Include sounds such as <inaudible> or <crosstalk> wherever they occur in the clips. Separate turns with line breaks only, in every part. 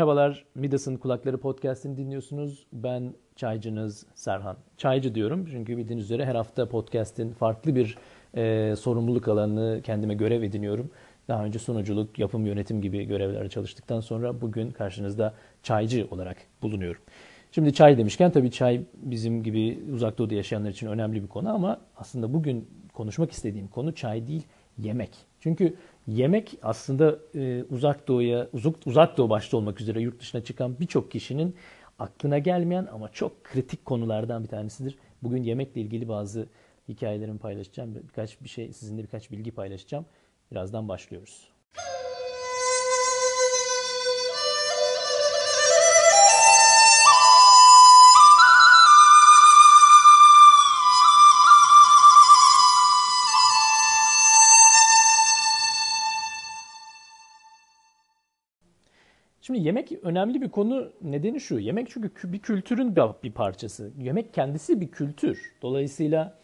Merhabalar, Midas'ın Kulakları Podcast'ini dinliyorsunuz. Ben çaycınız Serhan. Çaycı diyorum çünkü bildiğiniz üzere her hafta podcast'in farklı bir e, sorumluluk alanını kendime görev ediniyorum. Daha önce sunuculuk, yapım, yönetim gibi görevlerde çalıştıktan sonra bugün karşınızda çaycı olarak bulunuyorum. Şimdi çay demişken tabii çay bizim gibi uzak doğuda yaşayanlar için önemli bir konu ama aslında bugün konuşmak istediğim konu çay değil, yemek. Çünkü yemek aslında e, uzak doğuya, uzak, uzak doğu başta olmak üzere yurt dışına çıkan birçok kişinin aklına gelmeyen ama çok kritik konulardan bir tanesidir. Bugün yemekle ilgili bazı hikayelerimi paylaşacağım. Birkaç bir şey, sizinle birkaç bilgi paylaşacağım. Birazdan başlıyoruz. Şimdi yemek önemli bir konu. Nedeni şu. Yemek çünkü bir kültürün bir parçası. Yemek kendisi bir kültür. Dolayısıyla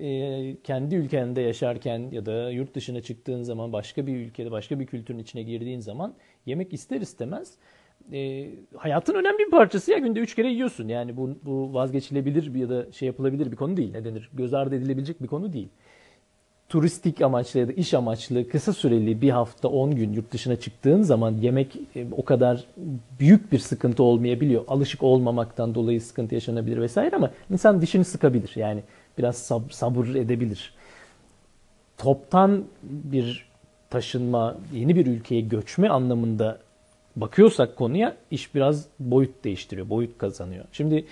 e, kendi ülkende yaşarken ya da yurt dışına çıktığın zaman başka bir ülkede başka bir kültürün içine girdiğin zaman yemek ister istemez e, hayatın önemli bir parçası ya günde üç kere yiyorsun. Yani bu, bu vazgeçilebilir ya da şey yapılabilir bir konu değil. Ne denir? Göz ardı edilebilecek bir konu değil turistik amaçlı ya da iş amaçlı kısa süreli bir hafta 10 gün yurt dışına çıktığın zaman yemek e, o kadar büyük bir sıkıntı olmayabiliyor. Alışık olmamaktan dolayı sıkıntı yaşanabilir vesaire ama insan dişini sıkabilir. Yani biraz sab- sabır edebilir. Toptan bir taşınma, yeni bir ülkeye göçme anlamında bakıyorsak konuya iş biraz boyut değiştiriyor, boyut kazanıyor. Şimdi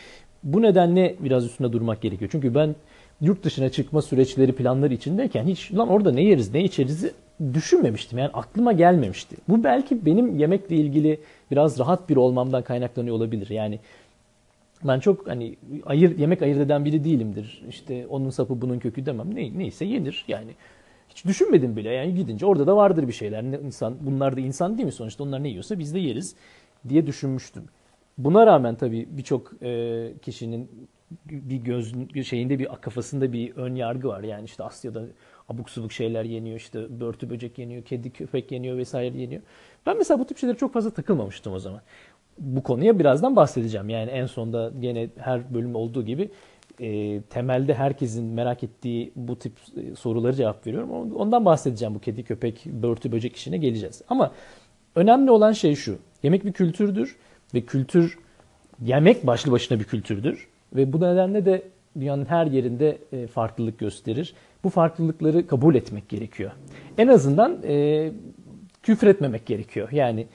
bu nedenle biraz üstünde durmak gerekiyor. Çünkü ben yurt dışına çıkma süreçleri planları içindeyken hiç lan orada ne yeriz ne içeriz düşünmemiştim. Yani aklıma gelmemişti. Bu belki benim yemekle ilgili biraz rahat bir olmamdan kaynaklanıyor olabilir. Yani ben çok hani ayır yemek ayırt eden biri değilimdir. İşte onun sapı bunun kökü demem. Ne, neyse yenir yani. Hiç düşünmedim bile. Yani gidince orada da vardır bir şeyler. Ne, insan bunlar da insan değil mi sonuçta? Onlar ne yiyorsa biz de yeriz diye düşünmüştüm. Buna rağmen tabii birçok kişinin bir göz şeyinde bir kafasında bir ön yargı var. Yani işte Asya'da abuk subuk şeyler yeniyor, işte börtü böcek yeniyor, kedi köpek yeniyor vesaire yeniyor. Ben mesela bu tip şeylere çok fazla takılmamıştım o zaman. Bu konuya birazdan bahsedeceğim. Yani en sonda gene her bölüm olduğu gibi e, temelde herkesin merak ettiği bu tip e, soruları cevap veriyorum. Ondan bahsedeceğim bu kedi köpek börtü böcek işine geleceğiz. Ama önemli olan şey şu. Yemek bir kültürdür ve kültür yemek başlı başına bir kültürdür. Ve bu nedenle de dünyanın her yerinde e, farklılık gösterir. Bu farklılıkları kabul etmek gerekiyor. En azından e, küfretmemek gerekiyor. Yani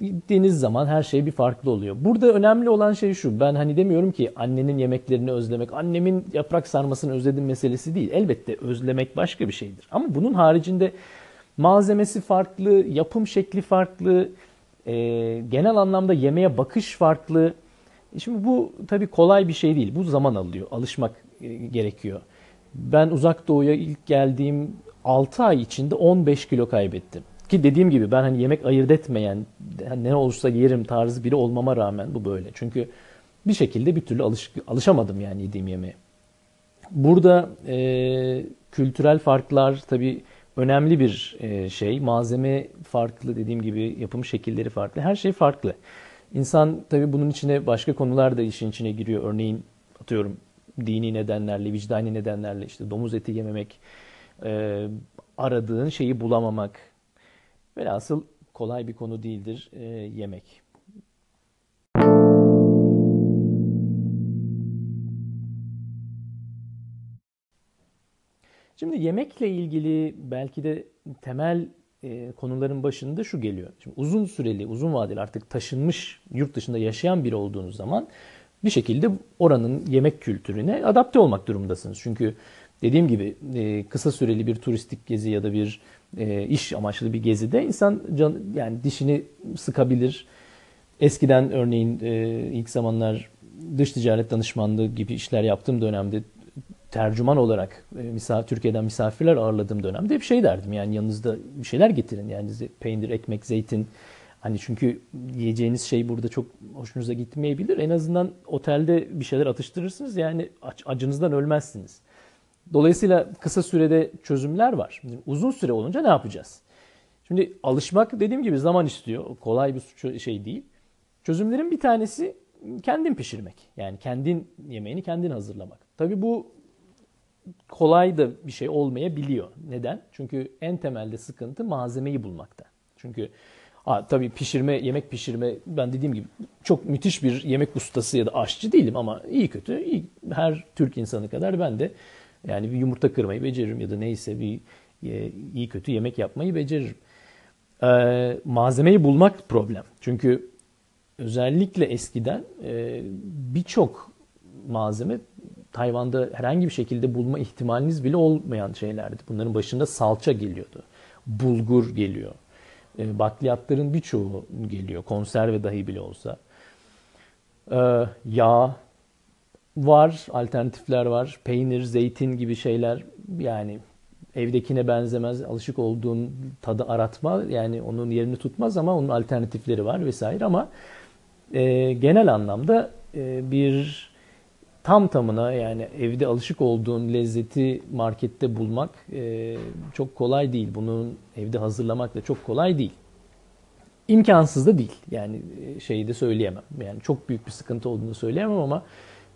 gittiğiniz zaman her şey bir farklı oluyor. Burada önemli olan şey şu. Ben hani demiyorum ki annenin yemeklerini özlemek, annemin yaprak sarmasını özledim meselesi değil. Elbette özlemek başka bir şeydir. Ama bunun haricinde malzemesi farklı, yapım şekli farklı, e, genel anlamda yemeğe bakış farklı. E şimdi bu tabii kolay bir şey değil. Bu zaman alıyor. Alışmak e, gerekiyor. Ben uzak doğuya ilk geldiğim 6 ay içinde 15 kilo kaybettim. Ki dediğim gibi ben hani yemek ayırt etmeyen, ne olursa yerim tarzı biri olmama rağmen bu böyle. Çünkü bir şekilde bir türlü alış, alışamadım yani yediğim yemeğe. Burada e, kültürel farklar tabii önemli bir e, şey. Malzeme farklı dediğim gibi yapım şekilleri farklı. Her şey farklı. İnsan tabii bunun içine başka konular da işin içine giriyor. Örneğin atıyorum dini nedenlerle, vicdani nedenlerle işte domuz eti yememek, e, aradığın şeyi bulamamak. Velhasıl kolay bir konu değildir e, yemek. Şimdi yemekle ilgili belki de temel e, konuların başında şu geliyor. Şimdi uzun süreli, uzun vadeli artık taşınmış yurt dışında yaşayan biri olduğunuz zaman bir şekilde oranın yemek kültürüne adapte olmak durumundasınız. Çünkü dediğim gibi e, kısa süreli bir turistik gezi ya da bir e, iş amaçlı bir gezide insan can, yani dişini sıkabilir. Eskiden örneğin e, ilk zamanlar dış ticaret danışmanlığı gibi işler yaptığım dönemde tercüman olarak e, misafir, Türkiye'den misafirler ağırladığım dönemde bir şey derdim. Yani yanınızda bir şeyler getirin. Yani peynir, ekmek, zeytin. Hani çünkü yiyeceğiniz şey burada çok hoşunuza gitmeyebilir. En azından otelde bir şeyler atıştırırsınız. Yani acınızdan ölmezsiniz. Dolayısıyla kısa sürede çözümler var. Uzun süre olunca ne yapacağız? Şimdi alışmak dediğim gibi zaman istiyor. Kolay bir şey değil. Çözümlerin bir tanesi kendin pişirmek. Yani kendin yemeğini kendin hazırlamak. Tabii bu kolay da bir şey olmayabiliyor. Neden? Çünkü en temelde sıkıntı malzemeyi bulmakta. Çünkü ha, tabii pişirme, yemek pişirme ben dediğim gibi çok müthiş bir yemek ustası ya da aşçı değilim ama iyi kötü iyi, her Türk insanı kadar ben de yani bir yumurta kırmayı beceririm ya da neyse bir e, iyi kötü yemek yapmayı beceririm. Ee, malzemeyi bulmak problem. Çünkü özellikle eskiden e, birçok malzeme Tayvan'da herhangi bir şekilde bulma ihtimaliniz bile olmayan şeylerdi. Bunların başında salça geliyordu. Bulgur geliyor. E, bakliyatların birçoğu geliyor. Konserve dahi bile olsa. E, yağ var, alternatifler var. Peynir, zeytin gibi şeyler yani evdekine benzemez. Alışık olduğun tadı aratma yani onun yerini tutmaz ama onun alternatifleri var vesaire ama e, genel anlamda e, bir tam tamına yani evde alışık olduğun lezzeti markette bulmak e, çok kolay değil. Bunun evde hazırlamak da çok kolay değil. İmkansız da değil. Yani e, şeyi de söyleyemem. Yani çok büyük bir sıkıntı olduğunu söyleyemem ama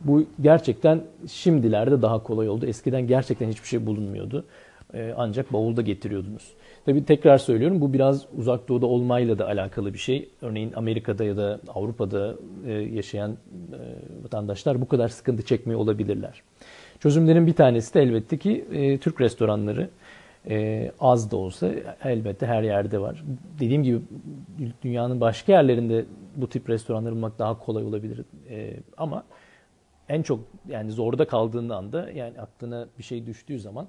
bu gerçekten şimdilerde daha kolay oldu. Eskiden gerçekten hiçbir şey bulunmuyordu. E, ancak bavulda getiriyordunuz. Tabii tekrar söylüyorum bu biraz uzak doğuda olmayla da alakalı bir şey. Örneğin Amerika'da ya da Avrupa'da e, yaşayan e, vatandaşlar bu kadar sıkıntı çekmiyor olabilirler. Çözümlerin bir tanesi de elbette ki e, Türk restoranları. Az da olsa elbette her yerde var. Dediğim gibi dünyanın başka yerlerinde bu tip restoranları bulmak daha kolay olabilir. Ama en çok yani zorda kaldığın anda yani aklına bir şey düştüğü zaman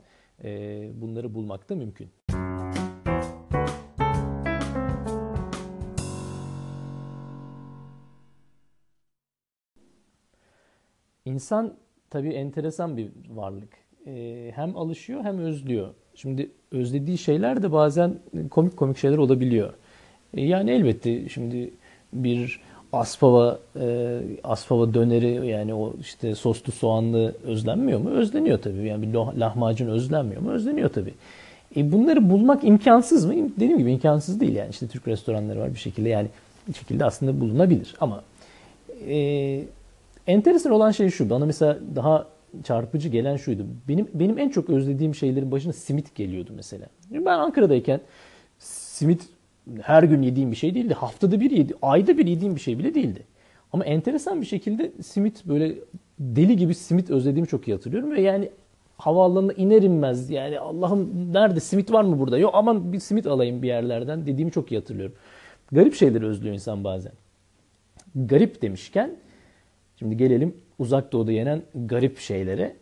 bunları bulmak da mümkün. İnsan tabii enteresan bir varlık. Ee, hem alışıyor hem özlüyor. Şimdi özlediği şeyler de bazen komik komik şeyler olabiliyor. Ee, yani elbette şimdi bir aspava e, aspava döneri yani o işte soslu soğanlı özlenmiyor mu? Özleniyor tabii. Yani bir lahmacun özlenmiyor mu? Özleniyor tabii. E bunları bulmak imkansız mı? Dediğim gibi imkansız değil yani. işte Türk restoranları var bir şekilde yani bir şekilde aslında bulunabilir ama e, Enteresan olan şey şu. Bana mesela daha çarpıcı gelen şuydu. Benim benim en çok özlediğim şeylerin başına simit geliyordu mesela. Ben Ankara'dayken simit her gün yediğim bir şey değildi. Haftada bir yedi, ayda bir yediğim bir şey bile değildi. Ama enteresan bir şekilde simit böyle deli gibi simit özlediğimi çok iyi hatırlıyorum ve yani havaalanına iner inmez yani Allah'ım nerede simit var mı burada? Yok aman bir simit alayım bir yerlerden dediğimi çok iyi hatırlıyorum. Garip şeyleri özlüyor insan bazen. Garip demişken Şimdi gelelim uzak doğuda yenen garip şeylere.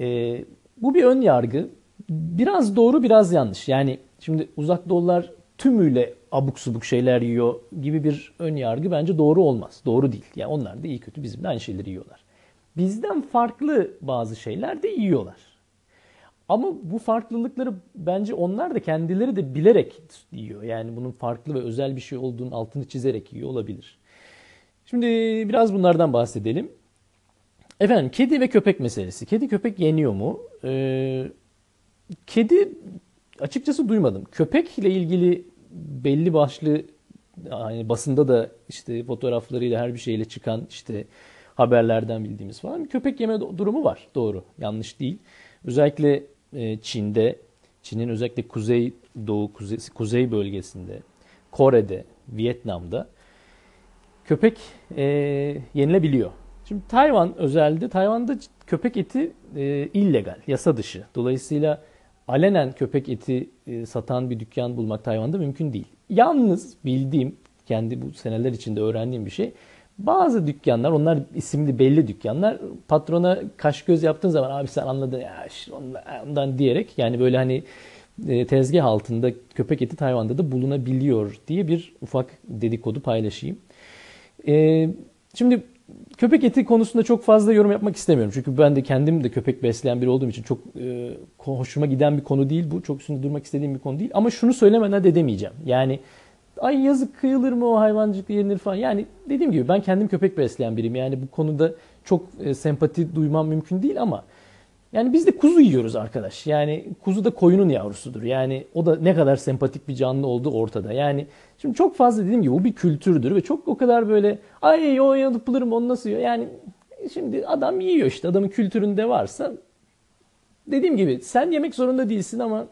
Ee, bu bir ön yargı. Biraz doğru biraz yanlış. Yani şimdi uzak doğular tümüyle abuk subuk şeyler yiyor gibi bir ön yargı bence doğru olmaz. Doğru değil. Yani onlar da iyi kötü bizim de aynı şeyleri yiyorlar. Bizden farklı bazı şeyler de yiyorlar. Ama bu farklılıkları bence onlar da kendileri de bilerek yiyor. Yani bunun farklı ve özel bir şey olduğunun altını çizerek yiyor olabilir. Şimdi biraz bunlardan bahsedelim. Efendim kedi ve köpek meselesi. Kedi köpek yeniyor mu? Ee, kedi açıkçası duymadım. Köpekle ilgili belli başlı yani basında da işte fotoğraflarıyla her bir şeyle çıkan işte haberlerden bildiğimiz falan köpek yeme durumu var. Doğru. Yanlış değil. Özellikle e, Çin'de, Çin'in özellikle kuzey doğu kuzey, kuzey bölgesinde, Kore'de, Vietnam'da köpek e, yenilebiliyor. Şimdi Tayvan özelde, Tayvan'da köpek eti e, illegal, yasa dışı. Dolayısıyla alenen köpek eti e, satan bir dükkan bulmak Tayvan'da mümkün değil. Yalnız bildiğim, kendi bu seneler içinde öğrendiğim bir şey, bazı dükkanlar, onlar isimli belli dükkanlar, patrona kaş göz yaptığın zaman abi sen anladın ya ondan diyerek yani böyle hani e, tezgah altında köpek eti Tayvan'da da bulunabiliyor diye bir ufak dedikodu paylaşayım. E, şimdi köpek eti konusunda çok fazla yorum yapmak istemiyorum. Çünkü ben de kendim de köpek besleyen biri olduğum için çok e, hoşuma giden bir konu değil bu. Çok üstünde durmak istediğim bir konu değil. Ama şunu söylemeden de demeyeceğim. Yani ay yazık kıyılır mı o hayvancık yenir falan. Yani dediğim gibi ben kendim köpek besleyen biriyim. Yani bu konuda çok e, sempati duymam mümkün değil ama Yani biz de kuzu yiyoruz arkadaş. Yani kuzu da koyunun yavrusudur. Yani o da ne kadar sempatik bir canlı olduğu ortada. Yani şimdi çok fazla dediğim gibi bu bir kültürdür ve çok o kadar böyle ay o yapılırım onu nasıl yiyor. Yani şimdi adam yiyor işte adamın kültüründe varsa dediğim gibi sen yemek zorunda değilsin ama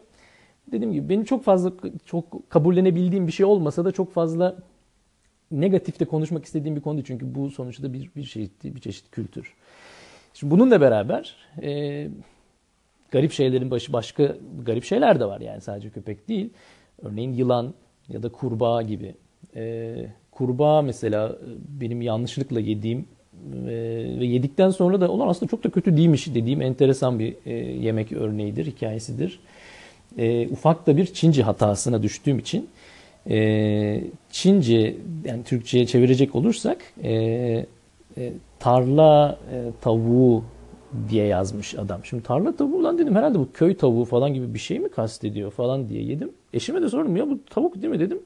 dediğim gibi benim çok fazla çok kabullenebildiğim bir şey olmasa da çok fazla negatifte konuşmak istediğim bir konu. Çünkü bu sonuçta bir, bir çeşit, bir çeşit kültür. Şimdi bununla beraber e, garip şeylerin başı başka garip şeyler de var yani sadece köpek değil. Örneğin yılan ya da kurbağa gibi. E, kurbağa mesela benim yanlışlıkla yediğim e, ve yedikten sonra da olan aslında çok da kötü değilmiş dediğim enteresan bir e, yemek örneğidir, hikayesidir. E, ufak da bir Çince hatasına düştüğüm için e, Çince yani Türkçe'ye çevirecek olursak e, e, tarla e, tavuğu diye yazmış adam. Şimdi tarla tavuğu lan dedim herhalde bu köy tavuğu falan gibi bir şey mi kastediyor falan diye yedim. Eşime de sordum ya bu tavuk değil mi dedim.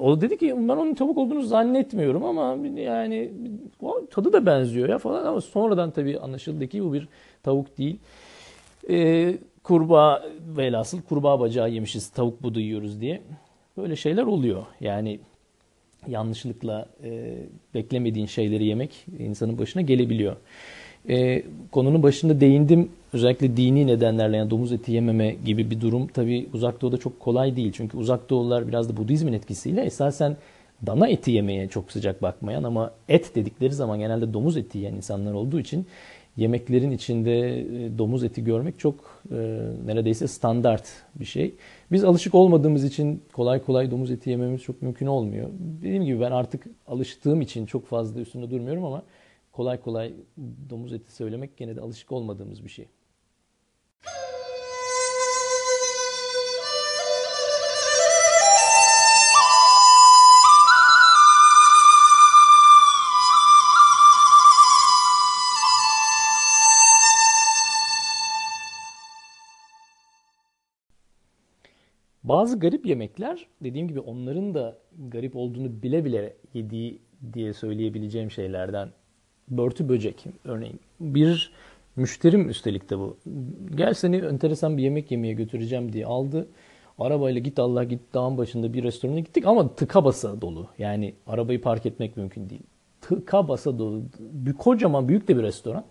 O dedi ki ben onun tavuk olduğunu zannetmiyorum ama yani tadı da benziyor ya falan ama sonradan tabii anlaşıldı ki bu bir tavuk değil. Ee, kurbağa velhasıl kurbağa bacağı yemişiz tavuk budu yiyoruz diye. Böyle şeyler oluyor. Yani yanlışlıkla e, beklemediğin şeyleri yemek insanın başına gelebiliyor. E, konunun başında değindim. Özellikle dini nedenlerle yani domuz eti yememe gibi bir durum tabi uzak doğuda çok kolay değil. Çünkü uzak doğular biraz da Budizmin etkisiyle esasen dana eti yemeye çok sıcak bakmayan ama et dedikleri zaman genelde domuz eti yiyen insanlar olduğu için yemeklerin içinde e, domuz eti görmek çok e, neredeyse standart bir şey. Biz alışık olmadığımız için kolay kolay domuz eti yememiz çok mümkün olmuyor. Dediğim gibi ben artık alıştığım için çok fazla üstünde durmuyorum ama kolay kolay domuz eti söylemek gene de alışık olmadığımız bir şey. Bazı garip yemekler dediğim gibi onların da garip olduğunu bile bile yediği diye söyleyebileceğim şeylerden börtü böcek örneğin. Bir müşterim üstelik de bu. Gel seni enteresan bir yemek yemeye götüreceğim diye aldı. Arabayla git Allah git dağın başında bir restorana gittik ama tıka basa dolu. Yani arabayı park etmek mümkün değil. Tıka basa dolu. Bir kocaman büyük de bir restoran.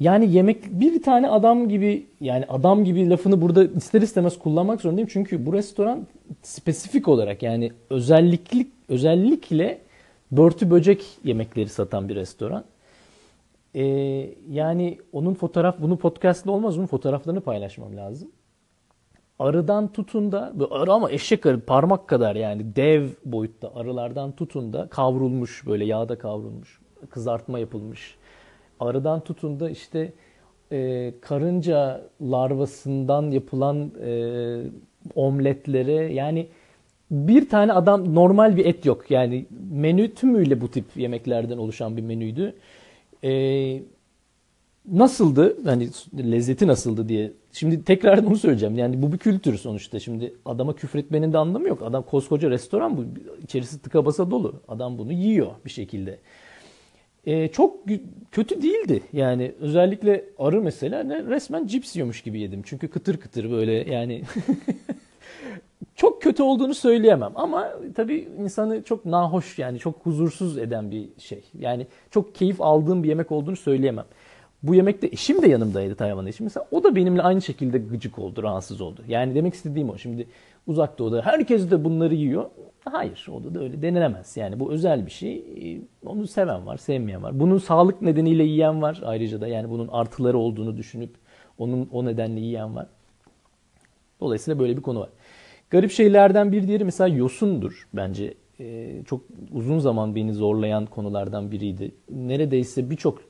Yani yemek bir tane adam gibi yani adam gibi lafını burada ister istemez kullanmak zorundayım. Çünkü bu restoran spesifik olarak yani özellikli özellikle börtü böcek yemekleri satan bir restoran. Ee, yani onun fotoğraf, bunu podcast'ta olmaz, onun fotoğraflarını paylaşmam lazım. Arıdan tutun da, arı ama eşek arı parmak kadar yani dev boyutta arılardan tutun da kavrulmuş böyle yağda kavrulmuş, kızartma yapılmış arıdan tutun da işte e, karınca larvasından yapılan e, omletlere yani bir tane adam normal bir et yok. Yani menü tümüyle bu tip yemeklerden oluşan bir menüydü. E, nasıldı? Hani lezzeti nasıldı diye. Şimdi tekrar onu söyleyeceğim. Yani bu bir kültür sonuçta. Şimdi adama küfretmenin de anlamı yok. Adam koskoca restoran bu. İçerisi tıka basa dolu. Adam bunu yiyor bir şekilde e, çok kötü değildi. Yani özellikle arı mesela ne, resmen cips yiyormuş gibi yedim. Çünkü kıtır kıtır böyle yani <laughs> çok kötü olduğunu söyleyemem. Ama tabii insanı çok nahoş yani çok huzursuz eden bir şey. Yani çok keyif aldığım bir yemek olduğunu söyleyemem. Bu yemekte eşim de yanımdaydı Tayvan eşim. Mesela o da benimle aynı şekilde gıcık oldu, rahatsız oldu. Yani demek istediğim o. Şimdi uzak doğuda herkes de bunları yiyor. Hayır, o da öyle denilemez. Yani bu özel bir şey. Ee, onu seven var, sevmeyen var. Bunun sağlık nedeniyle yiyen var ayrıca da. Yani bunun artıları olduğunu düşünüp onun o nedenle yiyen var. Dolayısıyla böyle bir konu var. Garip şeylerden bir diğeri mesela yosundur bence. Ee, çok uzun zaman beni zorlayan konulardan biriydi. Neredeyse birçok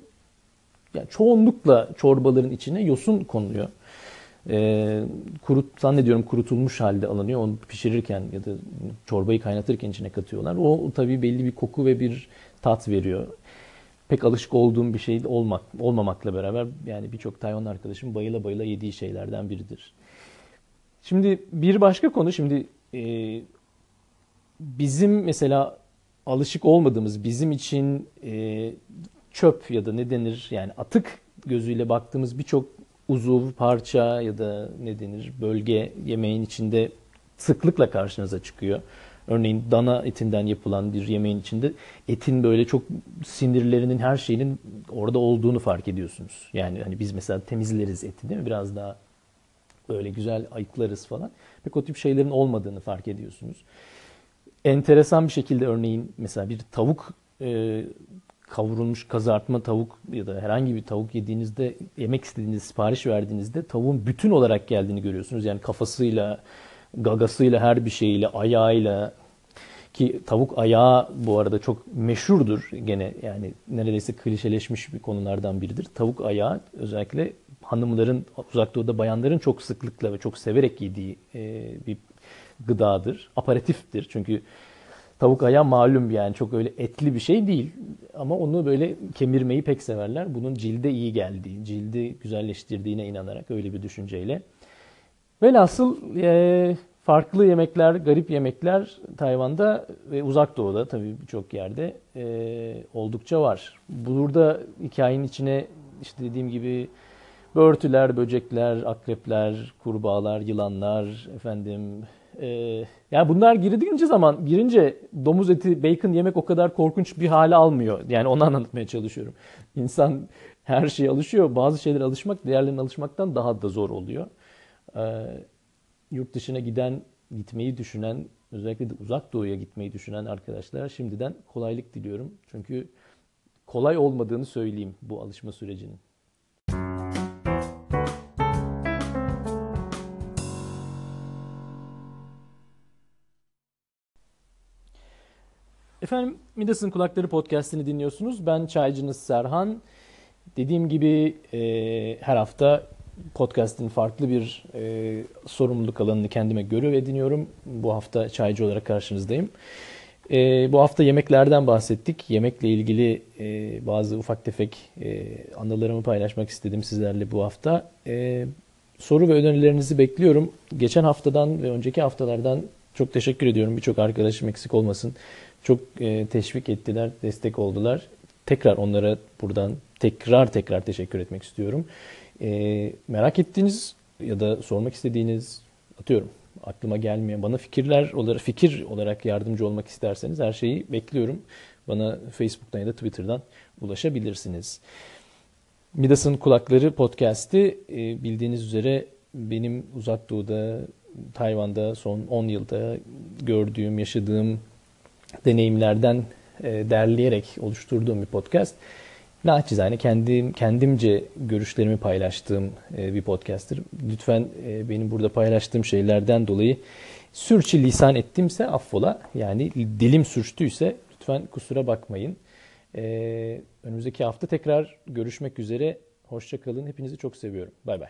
yani çoğunlukla çorbaların içine yosun konuluyor e, kurut zannediyorum kurutulmuş halde alınıyor. Onu pişirirken ya da çorbayı kaynatırken içine katıyorlar. O tabii belli bir koku ve bir tat veriyor. Pek alışık olduğum bir şey olmak olmamakla beraber yani birçok Tayvan arkadaşım bayıla bayıla yediği şeylerden biridir. Şimdi bir başka konu şimdi e, bizim mesela alışık olmadığımız bizim için e, çöp ya da ne denir yani atık gözüyle baktığımız birçok uzuv, parça ya da ne denir bölge yemeğin içinde sıklıkla karşınıza çıkıyor. Örneğin dana etinden yapılan bir yemeğin içinde etin böyle çok sinirlerinin her şeyinin orada olduğunu fark ediyorsunuz. Yani hani biz mesela temizleriz eti değil mi? Biraz daha böyle güzel ayıklarız falan. Pek o tip şeylerin olmadığını fark ediyorsunuz. Enteresan bir şekilde örneğin mesela bir tavuk e, kavrulmuş kazartma tavuk ya da herhangi bir tavuk yediğinizde yemek istediğinizde sipariş verdiğinizde tavuğun bütün olarak geldiğini görüyorsunuz. Yani kafasıyla, gagasıyla, her bir şeyiyle, ayağıyla ki tavuk ayağı bu arada çok meşhurdur gene yani neredeyse klişeleşmiş bir konulardan biridir. Tavuk ayağı özellikle hanımların uzak doğuda bayanların çok sıklıkla ve çok severek yediği bir gıdadır. Aparatiftir çünkü tavuk ayağı malum yani çok öyle etli bir şey değil ama onu böyle kemirmeyi pek severler. Bunun cilde iyi geldiği, cildi güzelleştirdiğine inanarak öyle bir düşünceyle. Velhasıl e, farklı yemekler, garip yemekler Tayvan'da ve uzak doğuda tabii birçok yerde e, oldukça var. Burada hikayenin içine işte dediğim gibi börtüler, böcekler, akrepler, kurbağalar, yılanlar, efendim e, yani bunlar girince zaman girince domuz eti, bacon yemek o kadar korkunç bir hale almıyor. Yani onu anlatmaya çalışıyorum. İnsan her şeye alışıyor. Bazı şeylere alışmak diğerlerine alışmaktan daha da zor oluyor. Ee, yurt dışına giden, gitmeyi düşünen, özellikle de uzak doğuya gitmeyi düşünen arkadaşlara şimdiden kolaylık diliyorum. Çünkü kolay olmadığını söyleyeyim bu alışma sürecinin. Efendim Midas'ın Kulakları podcastini dinliyorsunuz. Ben çaycınız Serhan. Dediğim gibi e, her hafta podcast'in farklı bir e, sorumluluk alanını kendime görev ediniyorum. Bu hafta çaycı olarak karşınızdayım. E, bu hafta yemeklerden bahsettik. Yemekle ilgili e, bazı ufak tefek e, anılarımı paylaşmak istedim sizlerle bu hafta. E, soru ve önerilerinizi bekliyorum. Geçen haftadan ve önceki haftalardan çok teşekkür ediyorum. Birçok arkadaşım eksik olmasın. Çok e, teşvik ettiler, destek oldular. Tekrar onlara buradan tekrar tekrar teşekkür etmek istiyorum. E, merak ettiğiniz ya da sormak istediğiniz atıyorum aklıma gelmeyen bana fikirler olarak fikir olarak yardımcı olmak isterseniz her şeyi bekliyorum. Bana Facebook'tan ya da Twitter'dan ulaşabilirsiniz. Midas'ın Kulakları podcast'i e, bildiğiniz üzere benim uzak doğuda Tayvan'da son 10 yılda gördüğüm, yaşadığım deneyimlerden e, derleyerek oluşturduğum bir podcast. Naçizane kendim, kendimce görüşlerimi paylaştığım e, bir podcast'tir. Lütfen e, benim burada paylaştığım şeylerden dolayı sürçü lisan ettimse affola. Yani dilim sürçtüyse lütfen kusura bakmayın. Önümüzdeki hafta tekrar görüşmek üzere. Hoşçakalın. Hepinizi çok seviyorum. Bay bay.